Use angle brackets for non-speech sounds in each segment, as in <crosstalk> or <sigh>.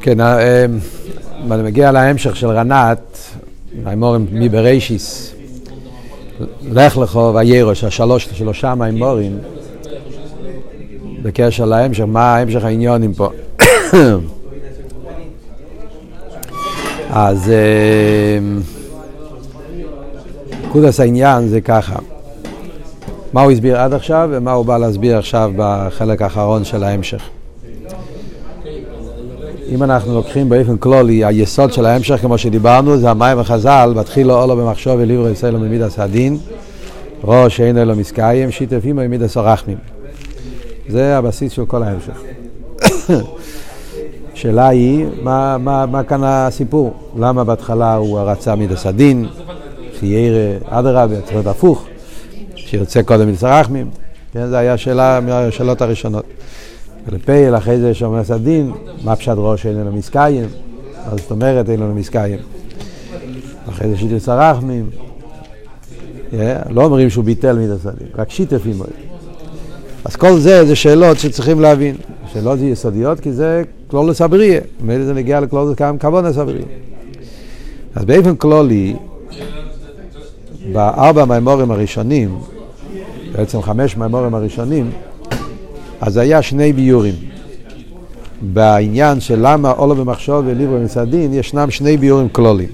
כן, אה, אני מגיע להמשך של רנת, האמורים מבראשיס, לך לכו ויירוש, השלוש, שלושה מימורים, בקשר להמשך, מה המשך העניונים פה. <coughs> אז נקודס העניין זה ככה, מה הוא הסביר עד עכשיו ומה הוא בא להסביר עכשיו בחלק האחרון של ההמשך. אם אנחנו לוקחים באופן כלולי, היסוד של ההמשך, כמו שדיברנו, זה המים וחז"ל, בתחילו אולו במחשוב וליברו ישראלו ממידס הדין, ראש שאין אלו מסקיים, שיתף עמו ממידס הרחמים. זה הבסיס של כל ההמשך. <coughs> השאלה היא, מה, מה, מה כאן הסיפור? למה בהתחלה הוא רצה מידס הדין, חיירה, אדרבה, צריך להיות הפוך, שירצה קודם מידס הרחמים? כן, זו הייתה שאלה מהשאלות הראשונות. ולפייל אחרי זה שומר סדין, מה פשט ראש אין לנו מסקיים? מה זאת אומרת אין לנו מסקיים? אחרי זה שיטת סרחמים. לא אומרים שהוא ביטל מידת סדין, רק שיתף עמו. אז כל זה זה שאלות שצריכים להבין. שאלות יסודיות כי זה כלולוס הבריא. ממילא זה נגיע לכלולוס כוונס הבריא. אז באופן כלולי, בארבע מימורים הראשונים, בעצם חמש מימורים הראשונים, אז היה שני ביורים. בעניין של למה אולו במחשוב וליברו מסדין, ישנם שני ביורים כלולים.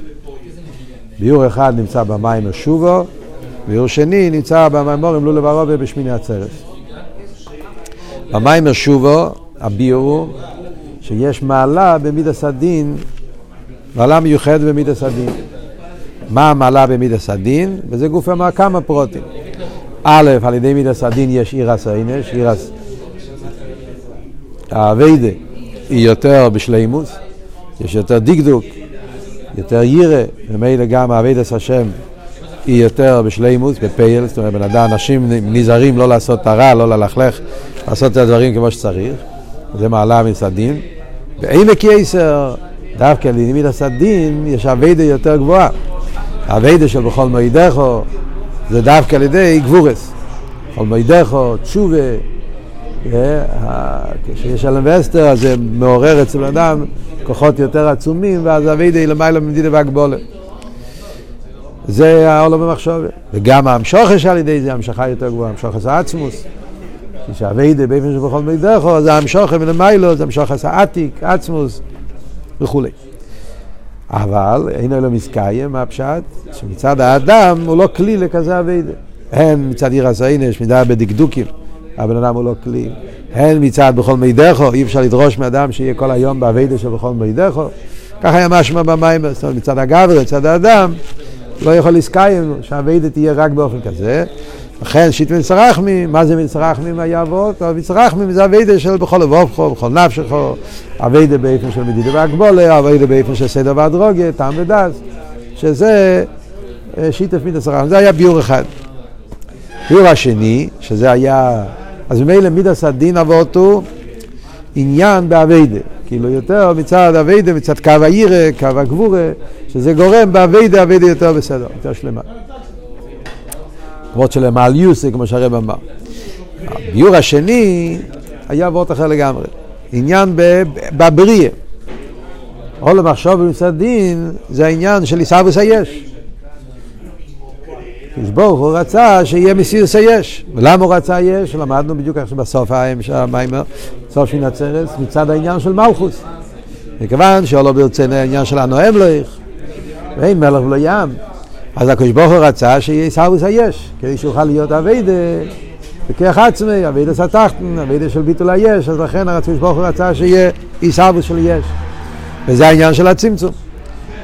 ביור אחד נמצא במים השובו, ביור שני נמצא במימורים לולו ורובה בשמיני עצרת. במים השובו, הביור הוא שיש מעלה במידס הדין, מעלה מיוחדת במידס הדין. מה המעלה במידת הדין? וזה גופא אמר כמה פרטים. א', על ידי מידת הדין יש יראת העונש, יראת העבודה היא יותר בשלימות, יש יותר דקדוק, יותר יראה, וממילא גם העבודת השם היא יותר בשלימות, בפועל, זאת אומרת, בן אדם, אנשים נזהרים לא לעשות את הרע, לא ללכלך, לעשות את הדברים כמו שצריך, זה מעלת מידת הדין. ואין וקייסר, דווקא ללימיד הסדין, יש אביידה יותר גבוהה. האביידה של בכל מועידךו, זה דווקא על ידי גבורס. בכל מועידךו, תשובה, כשיש אלם ואסתר, אז זה מעורר אצל אדם כוחות יותר עצומים, ואז אבידי למעלה ממדינה והגבולת. זה העולם במחשבת. וגם המשוכש על ידי זה המשכה יותר גבוהה, המשוכש העצמוס. כשאביידי באופן שבכל מידךו, זה המשוכש מלמיילו, זה המשוכש העתיק, עצמוס וכולי. אבל אין לו מסקיים, מה הפשט? שמצד האדם הוא לא כלי לכזה אביידי. הן מצד עיר הסעינש, מידה בדקדוקים. הבן אדם הוא לא כלי. הן מצד בכל מידךו, אי אפשר לדרוש מאדם שיהיה כל היום באביידה של בכל מידךו. ככה היה משמע במים, זאת אומרת מצד הגבר, מצד האדם, לא יכול לסקיים שהאביידה תהיה רק באופן כזה. לכן שיט מצרחמים, מה זה מצרחמים היה אבות? מצרחמים זה אביידה של בכל לבובכו, בכל נפשכו, אביידה באיפן של מדידה והגבולה, אביידה באיפן של סדר והדרוגיה, טעם ודס, שזה שיטף מצרחמים, זה היה ביור אחד. ביור השני, שזה היה, אז ממילא מידס הדין אבותו עניין באביידה, כאילו יותר מצד אביידה, מצד קו העירה, קו הגבורה, שזה גורם באביידה, אביידה יותר בסדר, יותר שלמה. למרות שלמעל יוסי, כמו שהרב אמר. הביור השני היה אבות אחר לגמרי, עניין בבריאה. עולם מחשוב במצד דין זה העניין של עיסאוויס היש. הקדוש ברוך הוא רצה שיהיה מסירס היש. ולמה הוא רצה יש? למדנו בדיוק איך שבסוף המיימר, סוף שין עצרת, מצד העניין של מלכוס. מכיוון שלא ברצינו העניין של הנואם לא איך, ואין מלך בלא עם. אז הקדוש ברוך הוא רצה שיהיה התהוות היש, כדי שיוכל להיות עבודה בכוח עצמי, עבודת התחתון, עבודה של ביטול היש, אז לכן הקדוש ברוך הוא רצה שיהיה איסאוויס של יש. וזה העניין של הצמצום.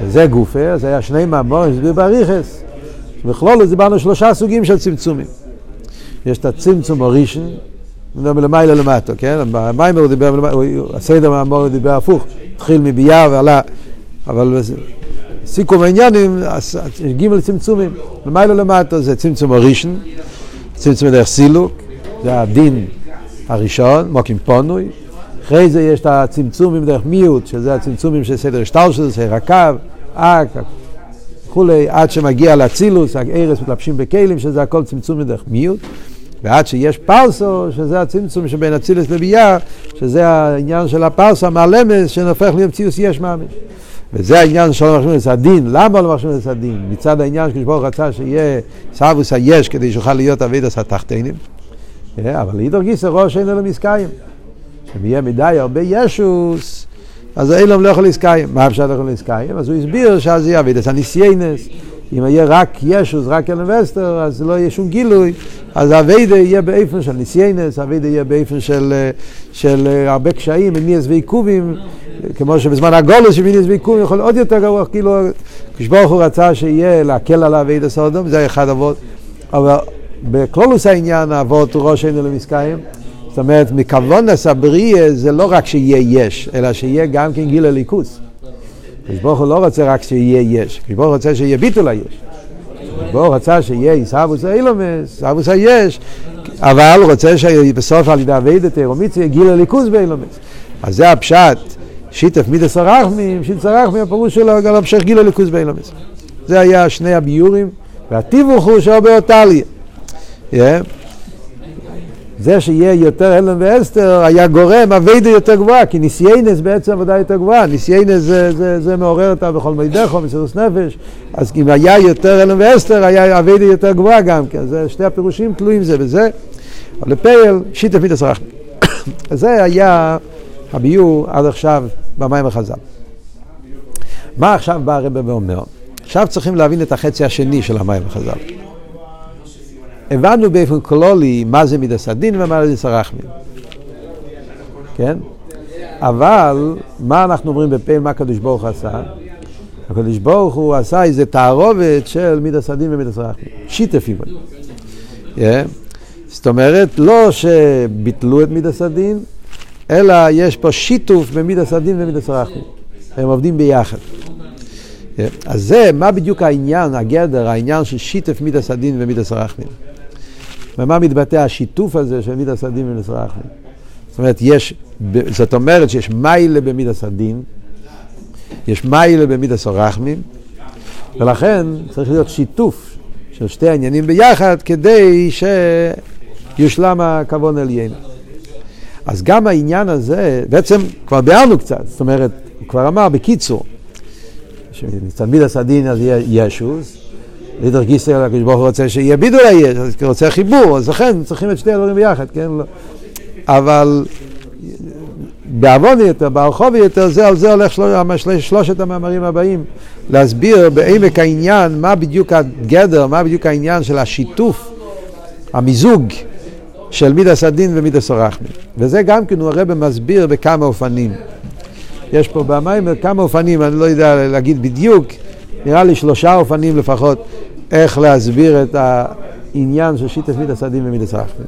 וזה גופה, זה היה שני מאמרים, הסביר באריכות. בכלל דיברנו שלושה סוגים של צמצומים. יש את הצמצום הראשון, נדבר מלמעלה למטה, כן? במאמר הוא דיבר, הסדר מאמר דיבר הפוך, התחיל מביאה ועלה, אבל סיכום העניינים, ג' צמצומים, למעלה למטה זה צמצום הראשון, צמצום דרך סילוק, זה הדין הראשון, מוקים פונוי, אחרי זה יש את הצמצומים דרך מיעוט, שזה הצמצומים של סדר שטר של זה, הקו, אק, וכולי, עד שמגיע לאצילוס, הארס מתלבשים בכלים, שזה הכל צמצום מדרך מיעוט. ועד שיש פרסו, שזה הצמצום שבין אצילס לביאה, שזה העניין של הפרסו המעלמס, שנהפך להיות ציוס יש ממש. וזה העניין של מחשבים את הדין. למה לא מחשבים את הדין? מצד העניין שכשבור רצה שיהיה סבוס היש כדי שיוכל להיות אביד עשה תחתינים. אה, אבל לידור גיסא ראש אין לו מסקיים. אם מדי הרבה ישוס, אז אילום לא יכול להסקיים. מה אפשר לא יכול להסקיים? אז הוא הסביר שאז יהיה אביד עשה ניסייינס. אם יהיה רק ישוס, רק וסטר, אז לא יהיה שום גילוי, אז האביידה יהיה באיפן של ניסיינס, האביידה יהיה באיפן של, של הרבה קשיים, מניאס ועיכובים, כמו שבזמן הגולוס של מניאס ועיכובים יכול עוד יותר גרוע, כאילו כשברוך הוא רצה שיהיה להקל על האביידה סודום, זה אחד אבות, אבל בקלולוס העניין האבות הוא ראש עינו למסקיים, זאת אומרת, מכוונס הבריאה זה לא רק שיהיה יש, אלא שיהיה גם כן גיל הליכוס. ברוך הוא לא רוצה רק שיהיה יש, ברוך הוא רוצה שיהיה ביטול היש. הוא רצה שיהיה עיסאוווס אילומס, עיסאוווס היש, אבל רוצה שבסוף על ידי אביידת תירומיציה גיל הליכוז באילומס. אז זה הפשט, שיתף מידס הרחמים, שיתס הרחמים, הפירוש שלו גם המשך גיל הליכוז באילומס. זה היה שני הביורים, והתיווך הוא שהרבה אותליה. זה שיהיה יותר הלם ואסתר היה גורם אביידה יותר גבוהה, כי ניסיינס בעצם עבודה יותר גבוהה, ניסיינס זה, זה, זה מעורר אותה בכל מידךו, מסירוס נפש, אז אם היה יותר הלם ואסתר, היה אביידה יותר גבוהה גם כן, זה שתי הפירושים תלויים זה בזה, אבל לפייל, שיטה מידס רחמי. <coughs> זה היה הביור עד עכשיו במים החז"ל. מה עכשיו בא הרב ואומר? עכשיו צריכים להבין את החצי השני של המים החז"ל. הבנו באופן כלולי מה זה מידס הדין ומה זה סרחמין. כן? אבל מה אנחנו אומרים בפה, מה הקדוש ברוך עשה? הקדוש ברוך הוא עשה איזה תערובת של מידס הדין ומידס הרחמין. שיטף איבון. Yeah. זאת אומרת, לא שביטלו את מידת הדין, אלא יש פה שיתוף במידס הדין ומידס הרחמין. הם עובדים ביחד. אז זה, מה בדיוק העניין, הגדר, העניין של שיתף מידס הדין ומידס הרחמין. במה מתבטא השיתוף הזה של מידת הדין ומידת רחמים? זאת אומרת, יש, זאת אומרת שיש מיילה במידס הדין, יש מיילה במידס הרחמים, ולכן צריך להיות שיתוף של שתי העניינים ביחד כדי שיושלם הכוון עליין. אז גם העניין הזה, בעצם כבר ביארנו קצת, זאת אומרת, הוא כבר אמר בקיצור, שמצד מידס הדין אז יהיה ישוס, לידר גיסר, הקדוש ברוך הוא רוצה שיהיה בידול אז הוא רוצה חיבור, אז לכן צריכים את שתי הדברים ביחד, כן? לא. אבל בעוון יותר, ברחוב יותר, זה על זה הולך שלוש, שלושת המאמרים הבאים, להסביר בעמק העניין מה בדיוק הגדר, מה בדיוק העניין של השיתוף, המיזוג של מידס הדין ומידס הרחמים. וזה גם כן הוא הרב מסביר בכמה אופנים. יש פה במים כמה אופנים, אני לא יודע להגיד בדיוק, נראה לי שלושה אופנים לפחות איך להסביר את העניין של שיטת מידס הדין ומידס רחמים.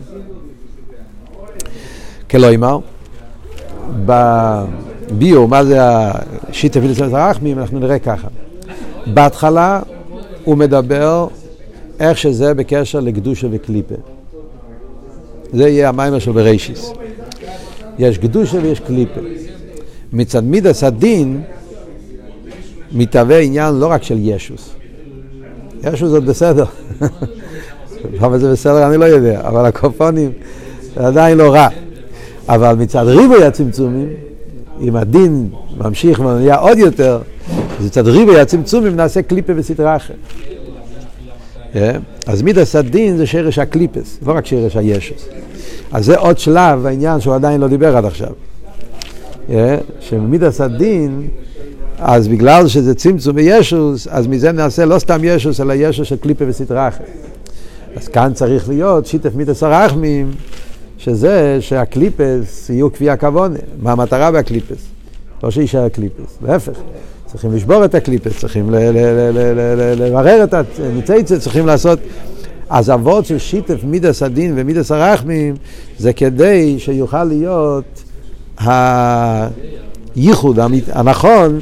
כלומר, בביו, מה זה השיטת מידס רחמים, אנחנו נראה ככה. בהתחלה הוא מדבר איך שזה בקשר לקדושה וקליפה. זה יהיה המיימר של ברישיס. יש קדושה ויש קליפה. מצד מידס הדין מתהווה עניין לא רק של ישוס. ישו זאת בסדר. למה זה בסדר אני לא יודע, אבל הקופונים זה עדיין לא רע. אבל מצד ריבוי הצמצומים, אם הדין ממשיך ונהיה עוד יותר, אז מצד ריבוי הצמצומים נעשה קליפה וסטרה אחרת. Yeah. אז מידס הדין זה שרש הקליפס, לא רק שרש הישוס. אז זה עוד שלב העניין שהוא עדיין לא דיבר עד עכשיו. Yeah. שמידס הדין אז בגלל שזה צמצום בישוס, אז מזה נעשה לא סתם ישוס, אלא ישוס של קליפה וסטרחה. אז כאן צריך להיות שיתף מידת הרחמים, שזה שהקליפות יהיו כפי הכוונה. מה המטרה בהקליפות? לא שיישאר קליפות, להפך. צריכים לשבור את הקליפס, צריכים לברר את הניצוצות, צריכים לעשות... אז העבודה של שיתף מידת הדין ומידת הרחמים זה כדי שיוכל להיות הייחוד הנכון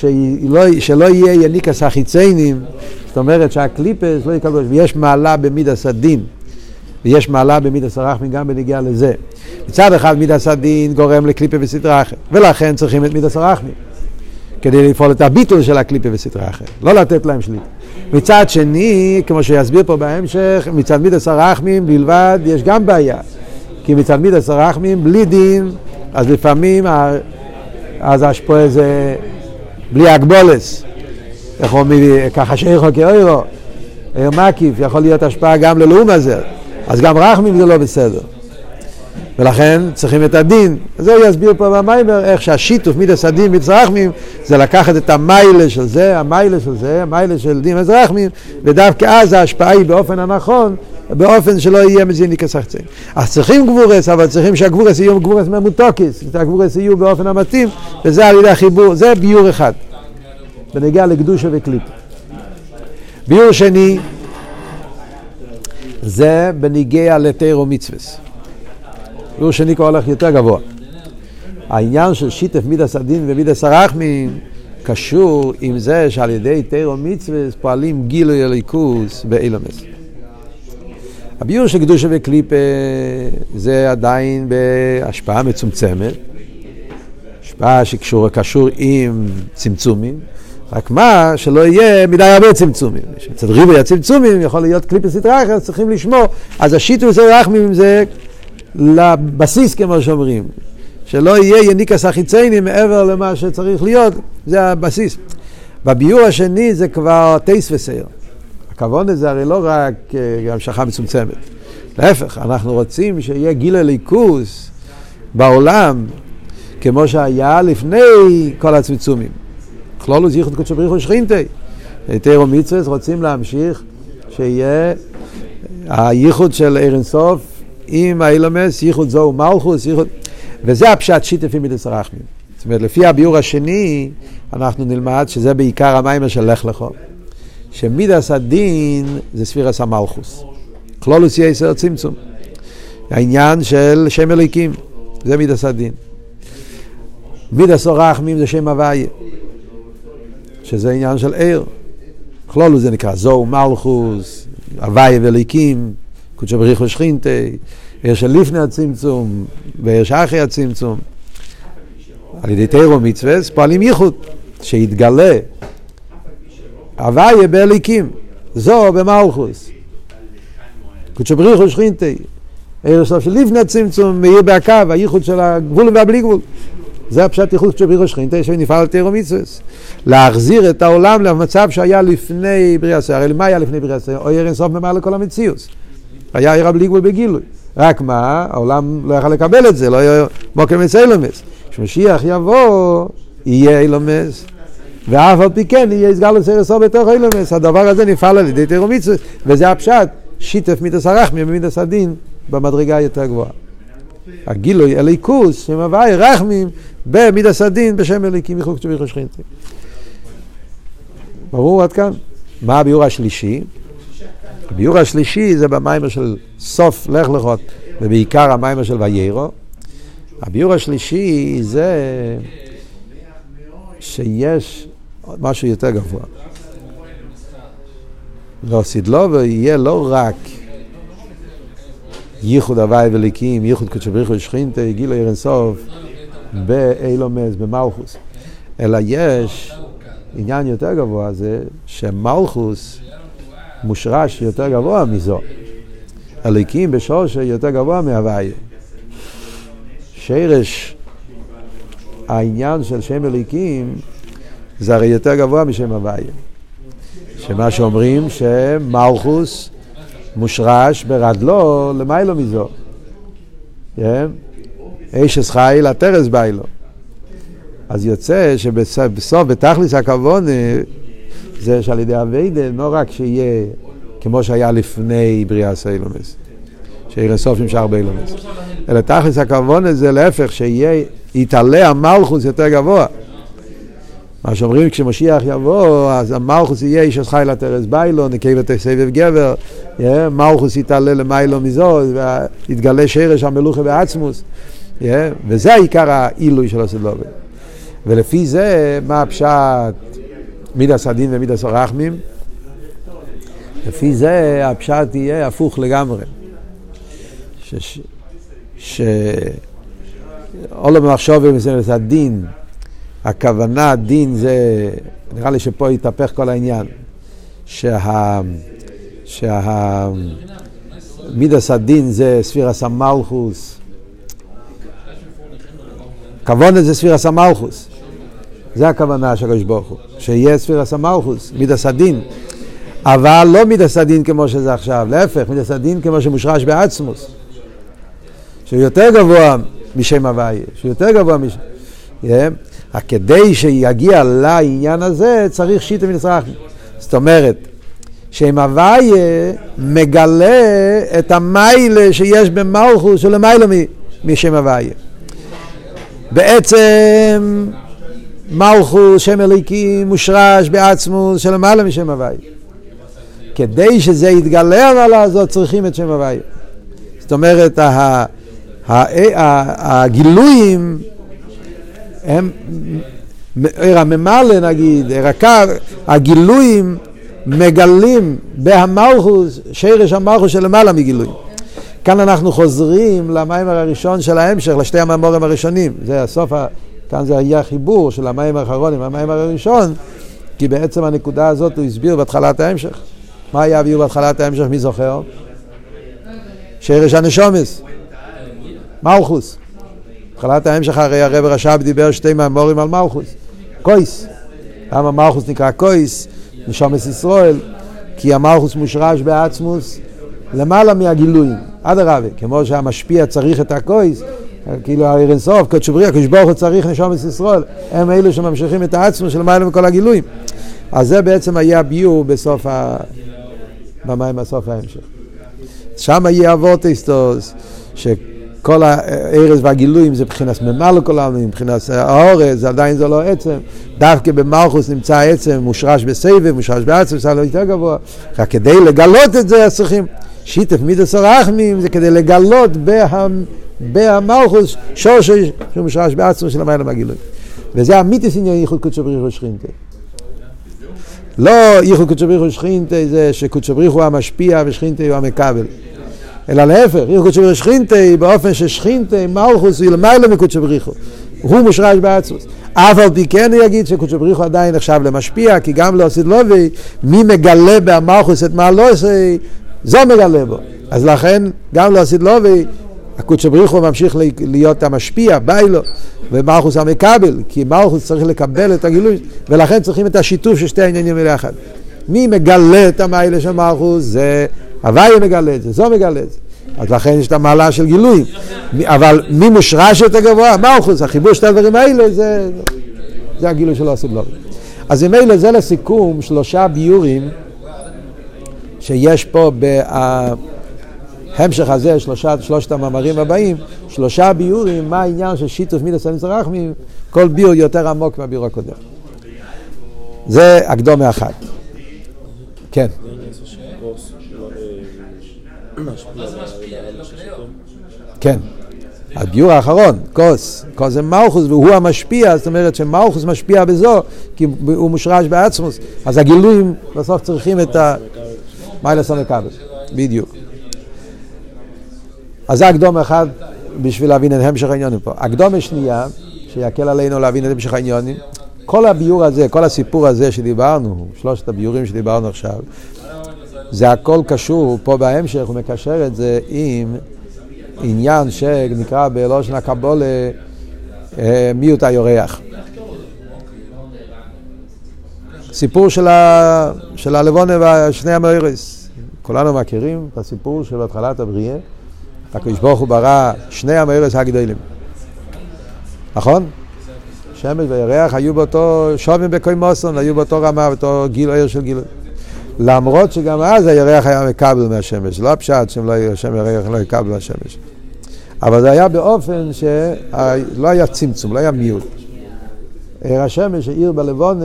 שלא, שלא יהיה יניקת החיצונים, זאת אומרת שהקליפס לא יקבלו, ויש מעלה במידס הדין, ויש מעלה במידס הרחמים גם בנגיעה לזה. מצד אחד מידס הדין גורם לקליפה וסדרה אחרת, ולכן צריכים את מידס הרחמים, כדי לפעול את הביטול של הקליפה וסדרה אחרת, לא לתת להם שליטה. מצד שני, כמו שיסביר פה בהמשך, מצד מידס הרחמים בלבד יש גם בעיה. כי מצד מידס הרחמים בלי דין, אז לפעמים, אז יש פה איזה, בלי הגבולס. איך אומרים, ככה שאיכו כאוירו, עיר מקיף, יכול להיות השפעה גם ללאום הזה. אז גם רחמים זה לא בסדר. ולכן צריכים את הדין. זה יסביר פה במיימר, איך שהשיתוף מידס הדין מידס רחמים, זה לקחת את המיילה של זה, המיילה של זה, המיילה של דין מידס רחמים, ודווקא אז ההשפעה היא באופן הנכון, באופן שלא יהיה מזין כסחצן. אז צריכים גבורס, אבל צריכים שהגבורס יהיו גבורס ממותוקס, שהגבורס יהיו באופן המתאים, וזה על ידי החיבור, זה ביור אחד, בנגיע לקדושה וקליפ. ביור שני, זה בניגיע לתירו מצווס. ביור שני כבר הולך יותר גבוה. העניין של שיתף מידס הדין ומידס הרחמים קשור עם זה שעל ידי תירו מצווס פועלים גילוי הליכוס באילומס. הביור של קדושה וקליפה זה עדיין בהשפעה מצומצמת, השפעה שקשור עם צמצומים, רק מה, שלא יהיה מדי הרבה צמצומים. מצד ריבוי הצמצומים יכול להיות קליפה סטרה אחרת, צריכים לשמור. אז השיטו זה רחמים זה לבסיס, כמו שאומרים. שלא יהיה יניקס החיציינים מעבר למה שצריך להיות, זה הבסיס. בביור השני זה כבר טייס וסייר. הכוון הזה הרי לא רק אה, המשכה מצומצמת. להפך, אנחנו רוצים שיהיה גיל הליכוס בעולם כמו שהיה לפני כל הצמצומים. כלולוס ייחוד קודשו בריחו שכינתי. תירו מצווה רוצים להמשיך שיהיה הייחוד של ערן אירנסוף עם האילומס, ייחוד זו ומלכוס, ייחוד... וזה הפשט שיתפים מידס הרחמים. זאת אומרת, לפי הביאור השני, אנחנו נלמד שזה בעיקר המיימר של לך לכו. שמידס הדין זה ספירס המלכוס. כלולוס יסר צמצום. העניין של שם אליקים, זה מידס הדין. מידס הרחמים זה שם הוויה. שזה עניין של עיר. כלולוס זה נקרא זו מלכוס, הוויה וליקים, קודשו בריחו שכינתי, עיר של לפני הצמצום ועיר שאחרי הצמצום. על ידי תירו מצווה פועלים ייחוד, שיתגלה הוויה באליקים, זו במלכוס. קודשו בריחו שכינתי, עיר של לפני הצמצום, מאיר בהקו, הייחוד של הגבול והבלי גבול. זה הפשט ייחוד של בירו שכינתה שנפעל על תירו מצווה. להחזיר את העולם למצב שהיה לפני בריאה סער. הרי מה היה לפני בריאה סער? אוי אין סוף ממעל לכל המציאות. היה עיר הבלי גבול בגילוי. רק מה, העולם לא יכל לקבל את זה, לא היה מוקם אצל אילומס. כשמשיח יבוא, יהיה אילומס. ואף על פי כן יהיה סגל לסרסו בתוך אילומס. הדבר הזה נפעל על ידי תירו מצווה. וזה הפשט, שיתף מידס הרחמי ומידס הדין במדרגה יותר גבוהה. הגילוי אליקוס, שם הוואי, רחמים, במידס הדין בשם אליקים מחוק צבי חושכינתי. ברור עד כאן? מה הביאור השלישי? הביאור השלישי זה במיימר של סוף לך לכות, ובעיקר המיימר של ויירו. הביאור השלישי זה שיש משהו יותר גבוה. לא סדלובר יהיה לא רק ייחוד הוואי וליקים, ייחוד קודשו בריחו שכינתה, גילו ערן סוף, באילומס, במלכוס. אלא יש עניין יותר גבוה, זה שמלכוס מושרש יותר גבוה מזו. הליקים בשורש יותר גבוה מהוויה. שרש העניין של שם אליקים זה הרי יותר גבוה משם הוויה. שמה שאומרים שמלכוס מושרש ברדלו למיילו מזו. אש חיל הטרס ביילו. אז יוצא שבסוף, בתכלס הכוון, זה שעל ידי אביידה, לא רק שיהיה כמו שהיה לפני בריאה סיילומס, שיהיה סוף נמשך באילומס, אלא תכלס הכוון זה להפך, שיהיה, יתעלה המלכוס יותר גבוה. מה שאומרים כשמשיח יבוא, אז המלכוס יהיה איש חי לטרס ביילו, נקבת סבב גבר, מלכוס יתעלה למיילו מזו, ויתגלה שרש המלוכה בעצמוס, וזה העיקר העילוי של הסדלובת. ולפי זה, מה הפשט מידס הדין ומידס הרחמים? לפי זה הפשט יהיה הפוך לגמרי. ש... ש... עולם המחשוב ומסגרת הדין הכוונה, דין זה, נראה לי שפה התהפך כל העניין. שה... שה... מידס הדין זה ספירס המלכוס. כוונה זה ספירס המלכוס. זה הכוונה של הקדוש ברוך הוא, שיהיה ספירס המלכוס, מידס הדין. אבל לא מידס הדין כמו שזה עכשיו, להפך, מידס הדין כמו שמושרש בעצמוס. שהוא יותר גבוה משם הוויה, שהוא יותר גבוה משם... Yeah. כדי שיגיע לעניין הזה צריך שיטה מנסרחים. זאת אומרת, שם הוויה מגלה את המיילה שיש במלכוס שלמיילה משם הוויה. בעצם מלכוס, שם אליקים, מושרש בעצמוס שלמעלה משם הוויה. כדי שזה יתגלה המעלה הזאת צריכים את שם הוויה. זאת אומרת, הגילויים הם עיר הממלא נגיד, עיר הקר, הגילויים מגלים בהמלכוס, שרש המלכוס שלמעלה מגילויים. כאן אנחנו חוזרים למיימר הראשון של ההמשך, לשתי המאמורים הראשונים. זה הסוף, כאן זה היה חיבור של המיימר האחרון עם המיימר הראשון, כי בעצם הנקודה הזאת הוא הסביר בהתחלת ההמשך. מה היה הביאו בהתחלת ההמשך, מי זוכר? שרש הנשומס, מלכוס. בהתחלת ההמשך הרי הרב רש"ב דיבר שתי מאמורים על מלכוס. קויס. למה מלכוס נקרא קויס? נשומס ישראל. כי המלכוס מושרש בעצמוס למעלה מהגילויים. אדרבה, כמו שהמשפיע צריך את הקויס, כאילו אינסוף, קדשו בריא, הקדוש ברוך הוא צריך נשומס ישראל. הם אלו שממשיכים את העצמוס של למעלה מכל הגילויים. אז זה בעצם היה ביור בסוף ה... במים בסוף ההמשך. שם יהיה אבורטסטוס, כל הארז והגילויים זה מבחינת ממלא כל העלמין, מבחינת האורז, עדיין זה לא עצם. דווקא במלכוס נמצא העצם מושרש בסבב, מושרש בעצם, לא יותר גבוה. רק כדי לגלות את זה צריכים שיתף מידס הרחמים, זה כדי לגלות בה, בהמלכוס שור שמושרש בעצם של המעלה מהגילויים. וזה המיתוס עניין ייחוד קודשו בריחו ושכינתה. לא ייחוד קודשו בריחו ושכינתה זה שקודשו בריחו המשפיע ושכינתה הוא המקבל. אלא להפך, ייחוד קודשו בריחו ושכינתה באופן ששכינתה מלכוס הוא למעלה מקודשו בריחו. הוא מושרש בעצמוס. אף על פי כן הוא יגיד שקודשו בריחו עדיין נחשב למשפיע, כי גם לא עשית לובי, מי מגלה במלכוס את מה לא עושה, זו מגלה בו. אז לכן, גם לא עשית לובי, הקודשו בריחו ממשיך להיות המשפיע, ביילו, ומלכוס המקבל, כי מלכוס צריך לקבל את הגילוי, ולכן צריכים את השיתוף של שתי העניינים ביחד. מי מגלה את המיילה של מלכוס? זה הוויה מגלה את זה, זו מגלה את זה. אז לכן יש את המעלה של גילוי. אבל מי מושרש יותר גבוה? מלכוס, החיבור של הדברים האלה זה, זה הגילוי שלא עושים לו. אז אלה זה לסיכום שלושה ביורים שיש פה בהמשך הזה, שלושה, שלושת המאמרים הבאים, שלושה ביורים, מה העניין של שיתוף מידע סלם רחמים, כל ביור יותר עמוק מהביור הקודם. זה הקדומה אחת. כן. כן. הביור האחרון, כוס, כוס זה מלכוס והוא המשפיע, זאת אומרת שמלכוס משפיע בזו, כי הוא מושרש בעצמוס, אז הגילויים בסוף צריכים את ה... מיילס המקבל, בדיוק. אז זה הקדום אחד בשביל להבין את המשך העניונים פה. הקדום השנייה, שיקל עלינו להבין את המשך העניונים, כל הביור הזה, כל הסיפור הזה שדיברנו, שלושת הביורים שדיברנו עכשיו, זה הכל קשור, פה בהמשך הוא מקשר את זה עם עניין שנקרא בלושן הקבולה אה, מיעוט היורח. סיפור של, ה... של הלבונה ושני המאירס. כולנו מכירים את הסיפור של התחלת הבריאה. הקדוש ברוך הוא ברא שני המאירס הגדולים. נכון? שמש וירח היו באותו, שובים בקוימוסון, היו באותו רמה, באותו גיל עיר של גיל. למרות שגם אז הירח היה מקבל מהשמש, לא הפשט שהם לא היו, השם ירח לא יקבל מהשמש. אבל זה היה באופן שלא היה צמצום, לא היה מיעוט. עיר השמש העיר בלבון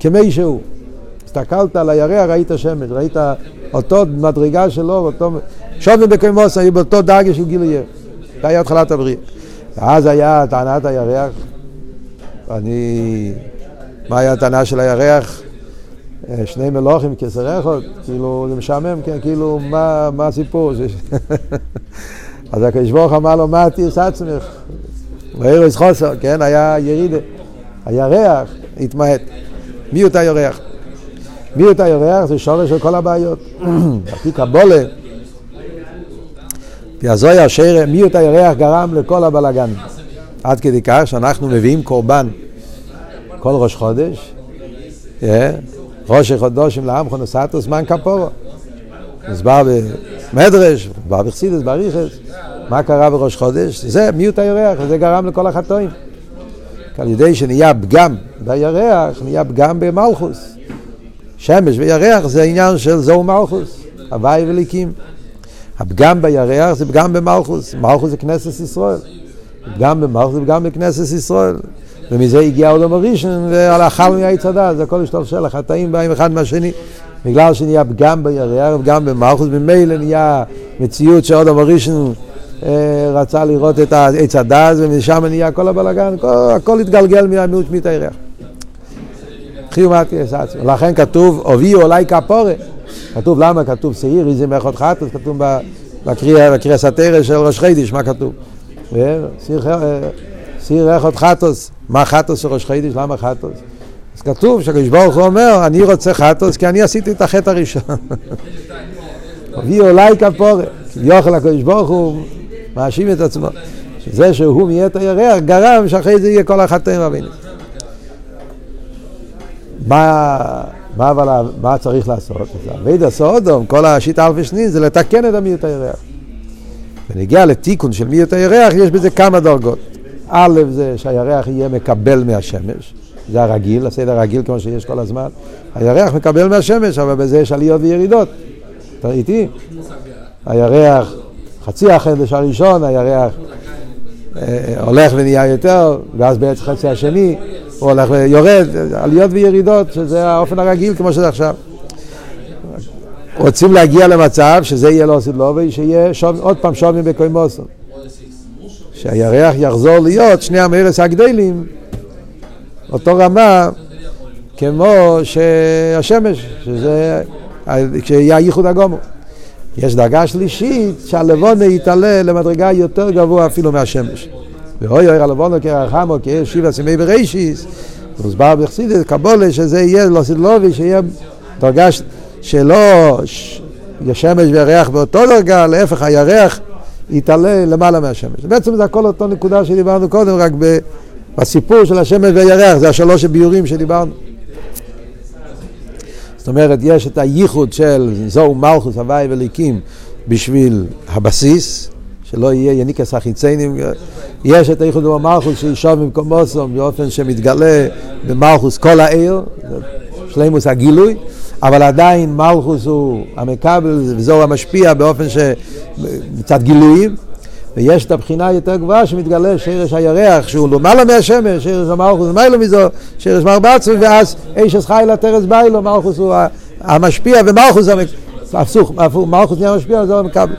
כמי שהוא. הסתכלת על הירח, ראית שמש, ראית אותו מדרגה שלו, אותו... שובים בקמוס היו באותו דרגה של גיל עיר. זה היה התחלת הבריאה. ואז היה טענת הירח, אני... מה היה הטענה של הירח? שני מלוכים כסר אחד, כאילו זה משעמם, כן, כאילו מה, מה הסיפור? <laughs> אז הקדוש ברוך אמר לו, מה תרס עצמך? ואירוס חוסר, כן, היה ירידה, הירח התמעט. מי אותה ירח? מיות הירח זה שורש של כל הבעיות. <clears throat> לפי קבולה, לפי הזויה השיר, מיות הירח גרם לכל הבלגן. עד כדי כך שאנחנו מביאים קורבן כל ראש חודש, ראש חודשים לעם חונוסטוס מן כפורו. מוסבר במדרש, מוסבר בחסידס, באריכס, מה קרה בראש חודש? זה מיעוט הירח, וזה גרם לכל החטאים. על ידי שנהיה פגם בירח, נהיה פגם במלכוס. שמש וירח זה עניין של זוהו מלכוס, הוואי וליקים. הפגם בירח זה פגם במלכוס, מלכוס זה כנסת ישראל. פגם במלכוס זה פגם בכנסת ישראל. ומזה הגיע העולם הראשון, ועל האכל מהעץ הדת, זה הכל השתלשל, החטאים באים אחד מהשני. בגלל שנהיה פגם בירח, פגם במלכוס, ממילא נהיה מציאות שהעולם הראשון אה, רצה לראות את עץ הדעת, ומשם נהיה כל הבלאגן, הכל התגלגל מהמיעוט שמית הירח. חיומת עצמו. לכן כתוב, הוביאו אולי כפורה. כתוב למה? כתוב שעיר איזה מאחות חטוס, כתוב בקריאה סתרא של ראש חידיש, מה כתוב? סיר איכות חטוס, מה חטוס של ראש חידיש? למה חטוס? אז כתוב שהקדוש ברוך הוא אומר, אני רוצה חטוס כי אני עשיתי את החטא הראשון. <laughs> הביאו אולי כפורה. כביכול הקדוש ברוך הוא מאשים את עצמו. שזה שהוא את הירח גרם שאחרי זה יהיה כל החטאים רבינו. מה, מה, אבל, מה צריך לעשות? אבידה סודום, כל השיטה אלפי שנין זה לתקן את המיעוט הירח. ונגיע לתיקון של מיעוט הירח יש בזה כמה דרגות. א' זה שהירח יהיה מקבל מהשמש, זה הרגיל, הסדר הרגיל כמו שיש כל הזמן. הירח מקבל מהשמש, אבל בזה יש עליות וירידות. אתה איתי? הירח חצי החדש הראשון, הירח אה, הולך ונהיה יותר, ואז בעצם חצי השני הוא הולך ויורד, עליות וירידות, שזה האופן הרגיל כמו שזה עכשיו. רוצים להגיע למצב שזה יהיה לא סדלובי, שיהיה שוב, עוד פעם שובים בקוימוסון. שהירח יחזור להיות שני המרס הגדלים, אותו רמה כמו שהשמש, שזה, כשיהיה הייחוד הגומו. יש דרגה שלישית שהלבונה יתעלה למדרגה יותר גבוה אפילו מהשמש. ואוי אוי הלבונה כרחמו כאש שבע סימי בראשיס, מוסבר בחסידת קבולה שזה יהיה לא סדלובי, שיהיה דרגה שלא השמש וירח באותו דרגה, להפך הירח יתעלה למעלה מהשמש. בעצם זה הכל אותו נקודה שדיברנו קודם, רק בסיפור של השמש והירח, זה השלוש הביורים שדיברנו. זאת אומרת, יש את הייחוד של זוהו מלכוס, הוואי וליקים בשביל הבסיס, שלא יהיה יניקס החיציינים. יש את הייחוד במלכוס שישוב במקומוסום באופן שמתגלה במלכוס כל העיר, שלימוס הגילוי, אבל עדיין מלכוס הוא המקבל וזוהו המשפיע באופן שמצד גילויים. ויש את הבחינה היותר גבוהה שמתגלה שרש הירח שהוא למעלה מהשמש, שרש המלכוס למעלה מזו, שרש מרבצו, ואז איש חי תרס ביילו, מלכוס הוא המשפיע ומלכוס הפוך, מלכוס נהיה משפיע, זה המקבל.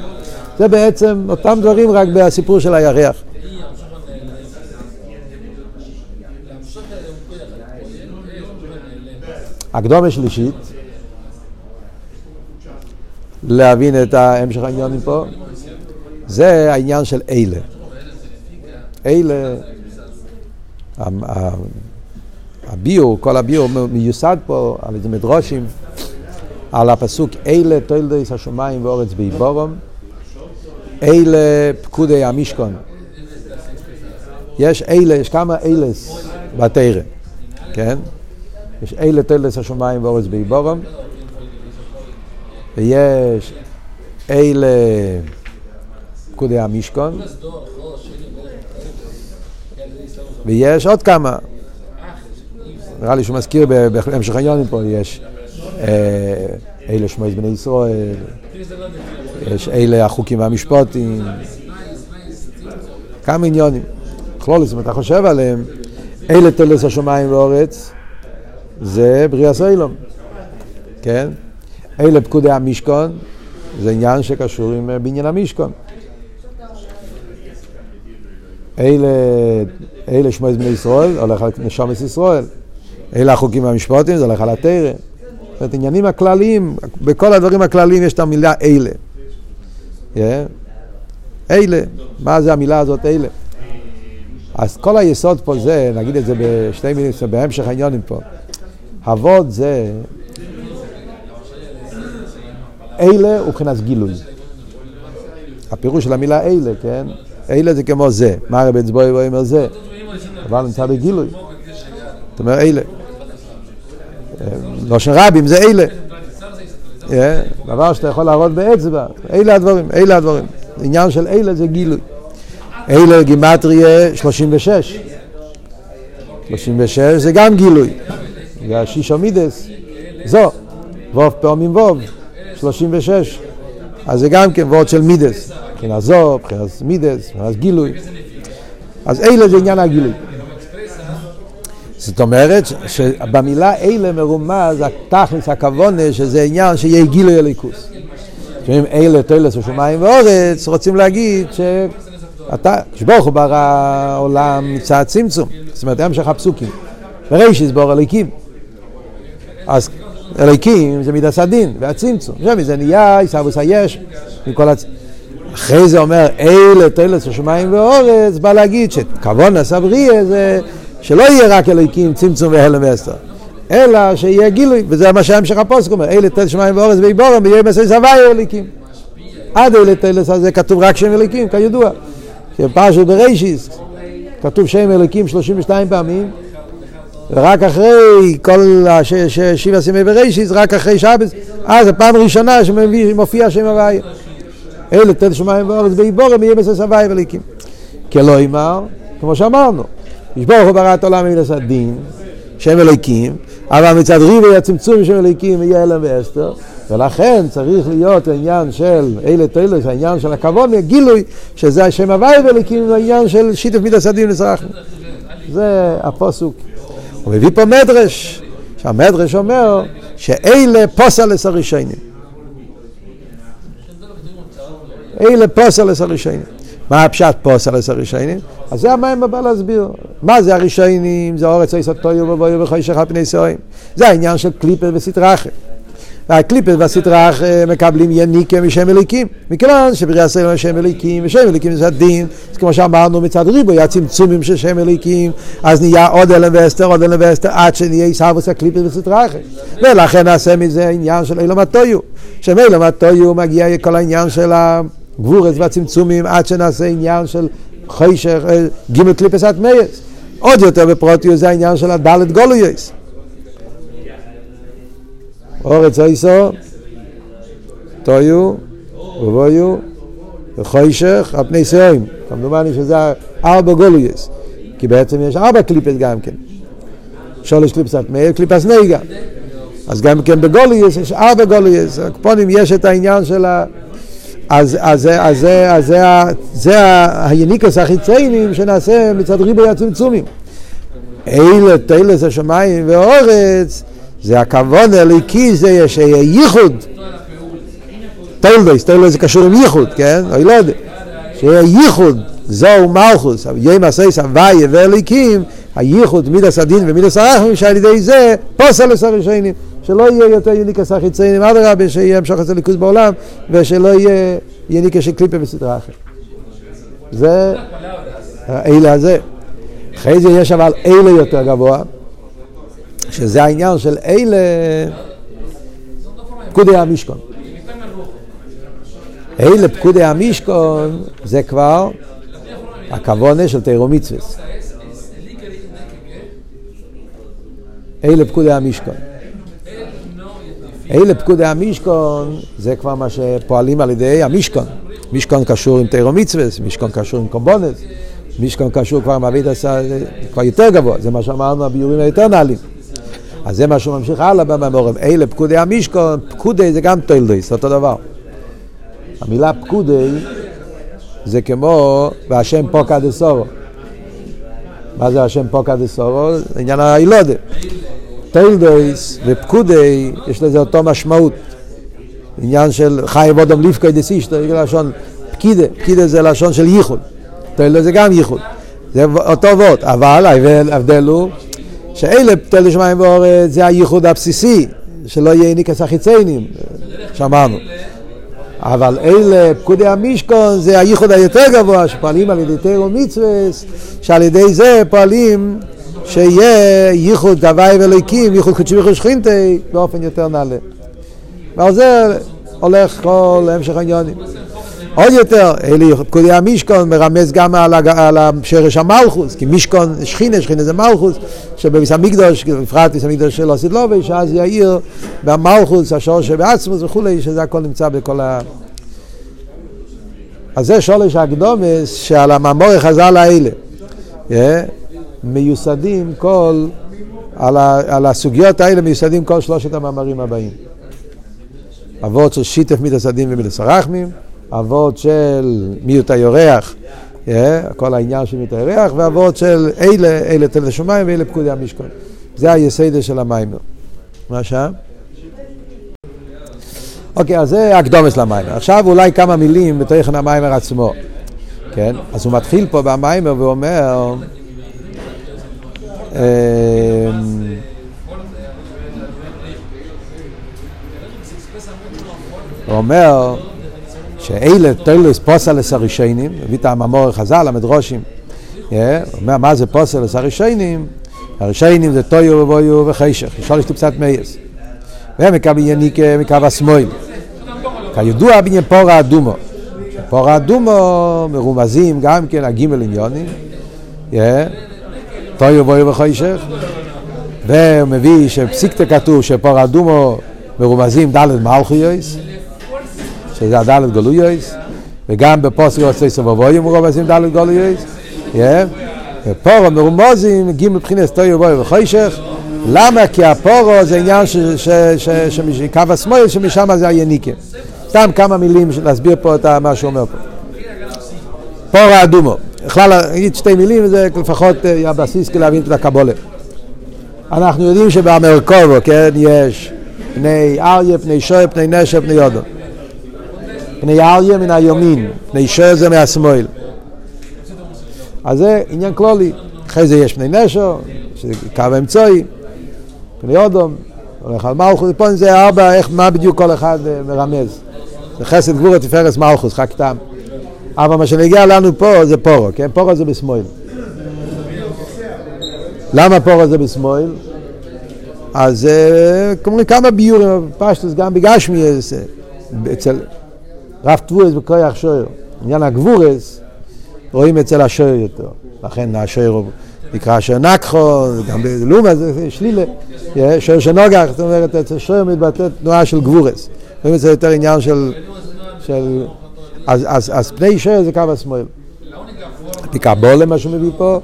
זה בעצם אותם דברים רק בסיפור של הירח. הקדומה שלישית, להבין את המשך העניינים פה. זה העניין של אלה. אלה, הביור, כל הביור מיוסד פה על איזה מדרושים, על הפסוק אלה תולדס השמיים ואורץ באיבורום, אלה פקודי המשכון. יש אלה, יש כמה אילס בתרא, כן? יש אלה תולדס השמיים ואורץ באיבורום, ויש אלה... פקודי המשכון. ויש עוד כמה. נראה לי שהוא מזכיר בהמשך העניונים פה, יש אה, אלה שמועז בני ישראל, יש אלה החוקים והמשפוטים, כמה עניונים. כלולוס, אם אתה חושב עליהם, אלה תולס השמיים ואורץ, זה בריאה סוילום, כן? אלה פקודי המשכון, זה עניין שקשור עם אה, בניין המשכון. אלה, אלה שמועז בני ישראל, הולך על נשומת ישראל. אלה החוקים והמשפטים, זה הולך על התרא. זאת אומרת, עניינים הכלליים, בכל הדברים הכלליים יש את המילה אלה. אלה, מה זה המילה הזאת אלה? אז כל היסוד פה זה, נגיד את זה בשתי מילים, בהמשך העניונים פה. אבות זה אלה הוא מבחינת גילוי. הפירוש של המילה אלה, כן? אלה זה כמו זה. מה הרב אצבוי אומר זה? אבל נמצא בגילוי. זאת אומרת אלה. לא של רבים זה אלה. דבר שאתה יכול להראות באצבע. אלה הדברים, אלה הדברים. עניין של אלה זה גילוי. אלה גימטריה 36. 36 זה גם גילוי. זה השישו מידס. זו. ווב פעמים ווב. 36. אז זה גם כן וורד של מידס. מבחינת זו, מבחינת מידס, מבחינת גילוי. אז אלה זה עניין הגילוי. זאת אומרת שבמילה אלה מרומז התכלס, הכוונה, שזה עניין שיהיה גילוי הליכוס. כשאומרים אלה תולס ושמיים ואורץ, רוצים להגיד שאתה, כשברוך הוא ברא העולם מצד צמצום. זאת אומרת, המשך הפסוקים. ברישיס בור אליקים. אז אליקים זה מידס הדין והצמצום. זה נהיה עיסאוויס היש, מכל הצ... אחרי זה אומר אלה תולס ושמיים ואורץ, בא להגיד שכוון הסבריה זה שלא יהיה רק אלוהיקים, צמצום והלם ואסתר, אלא שיהיה גילוי, וזה מה שהמשך הפוסק אומר, אלה תל שמיים ואורץ ואיבורם, ויהיה מסי סבי אלוהיקים. עד אלה תלס הזה כתוב רק שם אלוהיקים, כידוע. שפרשת ברישיס, כתוב שם אלוהיקים 32 פעמים, ורק אחרי כל שבע סימי ברישיס, רק אחרי שבס, אז הפעם הראשונה שמופיע שם הוויה. אלה תל שמיים ואורץ ואיבורם, יהיה מסי סבי אלוהיקים. כלא אמר, כמו שאמרנו, ישבור הוא ברא את העולם ממידס הדין, שם אלוהיקים, אבל מצד ריבי הצמצום שם אלוהיקים יהיה אלם ואסתר, ולכן צריך להיות העניין של אלה תולס, העניין של הכבוד, גילוי, שזה השם הוואי ואלוהיקים, העניין של שיתף מידס הדין לצרכנו. זה הפוסוק. הוא מביא פה מדרש, שהמדרש אומר שאלה פוסלס הראשונים. אלה פוסלס הראשונים. מה הפשט פוסלס הראשונים? אז זה המים הבא להסביר. מה זה הראשונים? זה אורץ עשר טויו ובויו וחוישך על פני סורים. זה העניין של קליפר וסטרחה. והקליפר והסטרחה מקבלים יניקה משם אליקים. מכיוון שבריאה סלם השם אליקים, ושם אליקים זה הדין, אז כמו שאמרנו מצד ריבו, הצמצומים של שם אליקים, אז נהיה עוד אלם ואסתר, עוד אלם ואסתר, עד שנהיה עיסאוויס הקליפר וסטרחה. ולכן נעשה מזה עניין של אילום הטויו. שמעולם התוהו מגיע כל העניין של הגבורות והצמצומים, עד שנעשה עניין של חושך, גימל קליפות הטמאות. עוד יותר בפרטיות זה העניין של הדלת גלויות. הארץ היתה, תוהו, ובוהו, וחושך, על פני תהום. כמדומני שזה ארבע גלויות. כי בעצם יש ארבע קליפות גם כן. שולש קליפס אטמייס, קליפס נהיגה. אז גם כן בגולויס יש ארבע גולויס. הקפונים יש את העניין של ה... אז, אז, אז, אז זה, זה היניקוס החיציינים שנעשה מצד ריבוי הצמצומים. אלה תלס השמיים ואורץ, זה הכבוד הליקי, זה שיהיה ייחוד. תלדס, תלדס זה קשור עם ייחוד, כן? אוי לא יודע. ייחוד, זוהו מלכוס, יהיה מסייס הוויה והליקים, הייחוד מידס הדין ומידס הרחמים, שעל ידי זה פוסלס הראשונים. שלא יהיה יותר יניקס החיציינים, אדרבה, שיהיה המשך עשה ליכוז בעולם, ושלא יהיה יניקס של קליפה בסדרה אחרת. זה האלה הזה. אחרי זה יש אבל אלה יותר גבוה, שזה העניין של אלה פקודי המשכון. אלה פקודי המשכון זה כבר הכוונה של תירו מצווה. אלה פקודי המשכון. אלה פקודי המשכון, זה כבר מה שפועלים על ידי המשכון. משכון קשור עם תירו מצווה, משכון קשור עם קומבונס, משכון קשור כבר מעביד עשה, כבר יותר גבוה, זה מה שאמרנו הביורים היותר נעלים. אז זה מה שהוא ממשיך הלאה בממורים. אלה פקודי המשכון, פקודי זה גם תולדויס, אותו דבר. המילה פקודי זה כמו והשם פוקא דסורו. מה זה השם פוקא דסורו? עניין הילודה. טיילדויס ופקודי, יש לזה אותו משמעות. עניין של חי וודום ליפקוי דסישטו, זה לשון פקידה, פקידה זה לשון של ייחוד. טיילדויס זה גם ייחוד. זה אותו ווד, אבל ההבדל הוא שאלה פתל שמיים ואורץ זה הייחוד הבסיסי, שלא יהיה ניקס החיציינים, שאמרנו. אבל אלה פקודי המשכון זה הייחוד היותר גבוה שפועלים על ידי תירו מצווה שעל ידי זה פועלים שיהיה ייחוד גבי ואלוקים, ייחוד קודשי וייחוד שכינתי באופן יותר נעלה. ועל זה הולך כל המשך העניונים. עוד יותר, אלי פקודי המשכון מרמז גם על, על שרש המלכוס, כי משכון שכינה, שכינה זה מלכוס, שבביס המקדוש, בפרט ביס המקדוש של אוסידלובי, שאז יאיר במלכוס, השור שבעצמוס וכולי, שזה הכל נמצא בכל ה... אז זה שורש הקדומס שעל המאמורי חז"ל האלה. Yeah, מיוסדים כל, על, ה, על הסוגיות האלה מיוסדים כל שלושת המאמרים הבאים. אבות של שיתף מידס הדין אבות של מיעוט היורח, yeah, כל העניין של מיעוט היורח, ואבות של אלה, אלה תל השמיים ואלה פקודי המשכון. זה היסדר של המיימר. מה שם? אוקיי, אז זה הקדומס למיימר. עכשיו אולי כמה מילים בתוכן המיימר עצמו. כן? אז הוא מתחיל פה במיימר ואומר... אמ, הוא אומר שאלה תולס פוסלס הראשונים, הביא את הממור חז"ל, המדרושים, אומר מה זה פוסלס הראשונים? הראשונים זה טויו ובויו וחשך, יש קצת מייס. מקבלים יניקה מקו השמאל. כידוע בעניין פור האדומו. פור האדומו מרומזים גם כן הגימל עניונים, טויו בויו וחוישך, והוא מביא שפסיקתא כתוב שפור האדומו מרומזים ד' מלכויוס, שזה הד' גלויוס, וגם בפוסק יוצאי סבובויו מרומזים ד' גלויוס, ופורו מרומזים גימל מבחינת טויו בויו וחוישך, למה? כי הפורו זה עניין שקו השמאל שמשם זה היניקה. סתם כמה מילים להסביר פה את מה שהוא אומר פה. פורה אדומו. בכלל, נגיד שתי מילים, זה לפחות אה, הבסיס כדי להבין את הקבולה. אנחנו יודעים שבאמריקובו, כן, יש פני אריה, פני שוי, פני נשר, פני יודו. פני אריה מן היומין, פני זה מהשמאל. אז זה עניין כלולי. אחרי זה יש פני נשר, שזה קו אמצעי, פני יודו, הולך על מלכות, פה זה ארבע, איך, מה בדיוק כל אחד אה, מרמז. זה חסד גבור תפארס מלכוס, חק תם. אבל מה שנגיע לנו פה זה פורו, כן? פורו זה בשמאל. למה פורו זה בשמאל? אז אומרים כמה ביורים, פשטוס גם בגשמי, אצל רב טבורס בכוח שויר. עניין הגבורס רואים אצל השויר יותר. לכן השויר נקרא אשר נקחו, גם בלומה זה שלילה, שויר שנוגח, זאת אומרת, אצל שויר מתבטאת תנועה של גבורס. רואים זה יותר עניין של... של אז, אז, אז פני שוער זה קו השמאל. פיקבולה, מה שהוא מביא פה,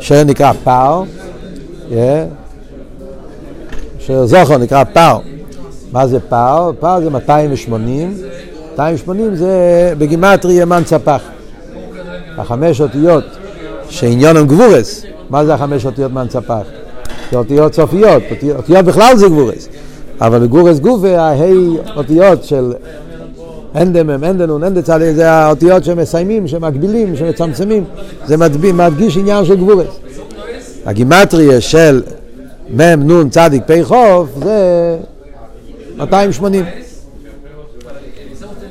שוער נקרא פאו, שוער זוכר נקרא פאו. מה זה פאו? פאו זה 280, 280 זה בגימטרי ימן צפח. החמש אותיות שעניון גבורס, מה זה החמש אותיות מן צפח? זה אותיות סופיות, אותיות בכלל זה גבורס. אבל בגורס גופה, ההי אותיות של אנדמם, אנדנון, אנדצל, זה האותיות שמסיימים, שמקבילים, שמצמצמים, זה מדגיש עניין של גבורס. הגימטריה של מ' נ' צדיק פ' חוף זה 280.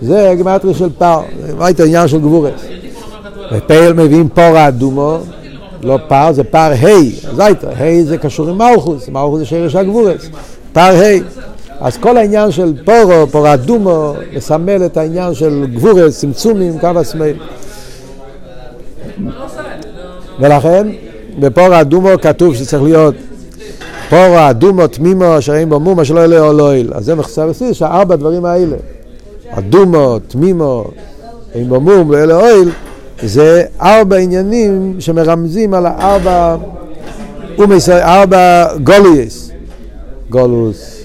זה הגימטריה של פר, מה הייתה עניין של גבורס. ופייל מביאים פור אדומו, לא פר, זה פר ה', הייתה, ה' זה קשור עם מלכוס, מלכוס זה שרש הגבורס. פר ה'. אז כל העניין של פורו, פורו אדומו, מסמל את העניין של גבורס, צמצומים, קו השמאל. ולכן, בפורו אדומו כתוב שצריך להיות פורו אדומו תמימו אשר אין בו מומה שלא לא יל. אז זה מחסר לסיס, שהארבע דברים האלה, אדומו, תמימו, אין בו מום ולא אוהל, זה ארבע עניינים שמרמזים על הארבע, ארבע גולויס. גולוס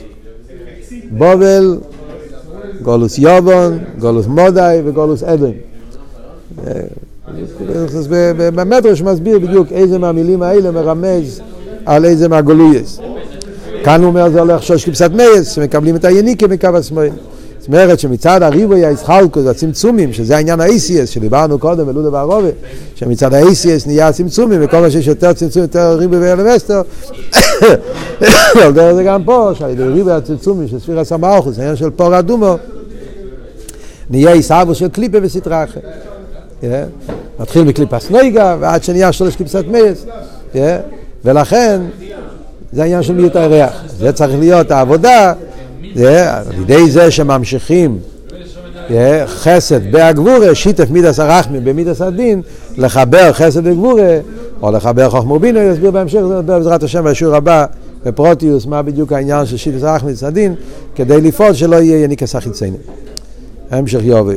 בובל, גולוס יובון, גולוס מודאי וגולוס אדום. במדרש מסביר בדיוק איזה מהמילים האלה מרמז על איזה מהגולויס. כאן הוא אומר זה הולך שוש כבשת מייס, שמקבלים את היניקה מקו השמאל. זאת אומרת שמצד הריבוי הישחלקוס, הצמצומים, שזה העניין ה-ACS שדיברנו קודם בלודה בערובה, שמצד ה-ACS נהיה הצמצומים, וכל מה שיש יותר צמצום, יותר ריבוי ואלמסטר, <coughs> על דרך זה גם פה, שעל ידי ריבוי הצמצומים של ספירה סמאוכוס, העניין של פור אדומו, נהיה עיסאוו של קליפה וסטרה אחרת. מתחיל מקליפה סנויגה, ועד שנהיה שלוש קליפסת מייס, ולכן זה העניין של מיעוט הירח. זה צריך להיות העבודה על ידי זה שממשיכים חסד בהגבורה, שיתף מידס הרחמים במידס הדין, לחבר חסד וגבורה, או לחבר חוכמה ובינו, יסביר בהמשך, זה בעזרת השם בשיעור הבא, בפרוטיוס, מה בדיוק העניין של שיתף הרחמים במידס הדין, כדי לפעול שלא יהיה יניקס החיציינים. המשך יובי.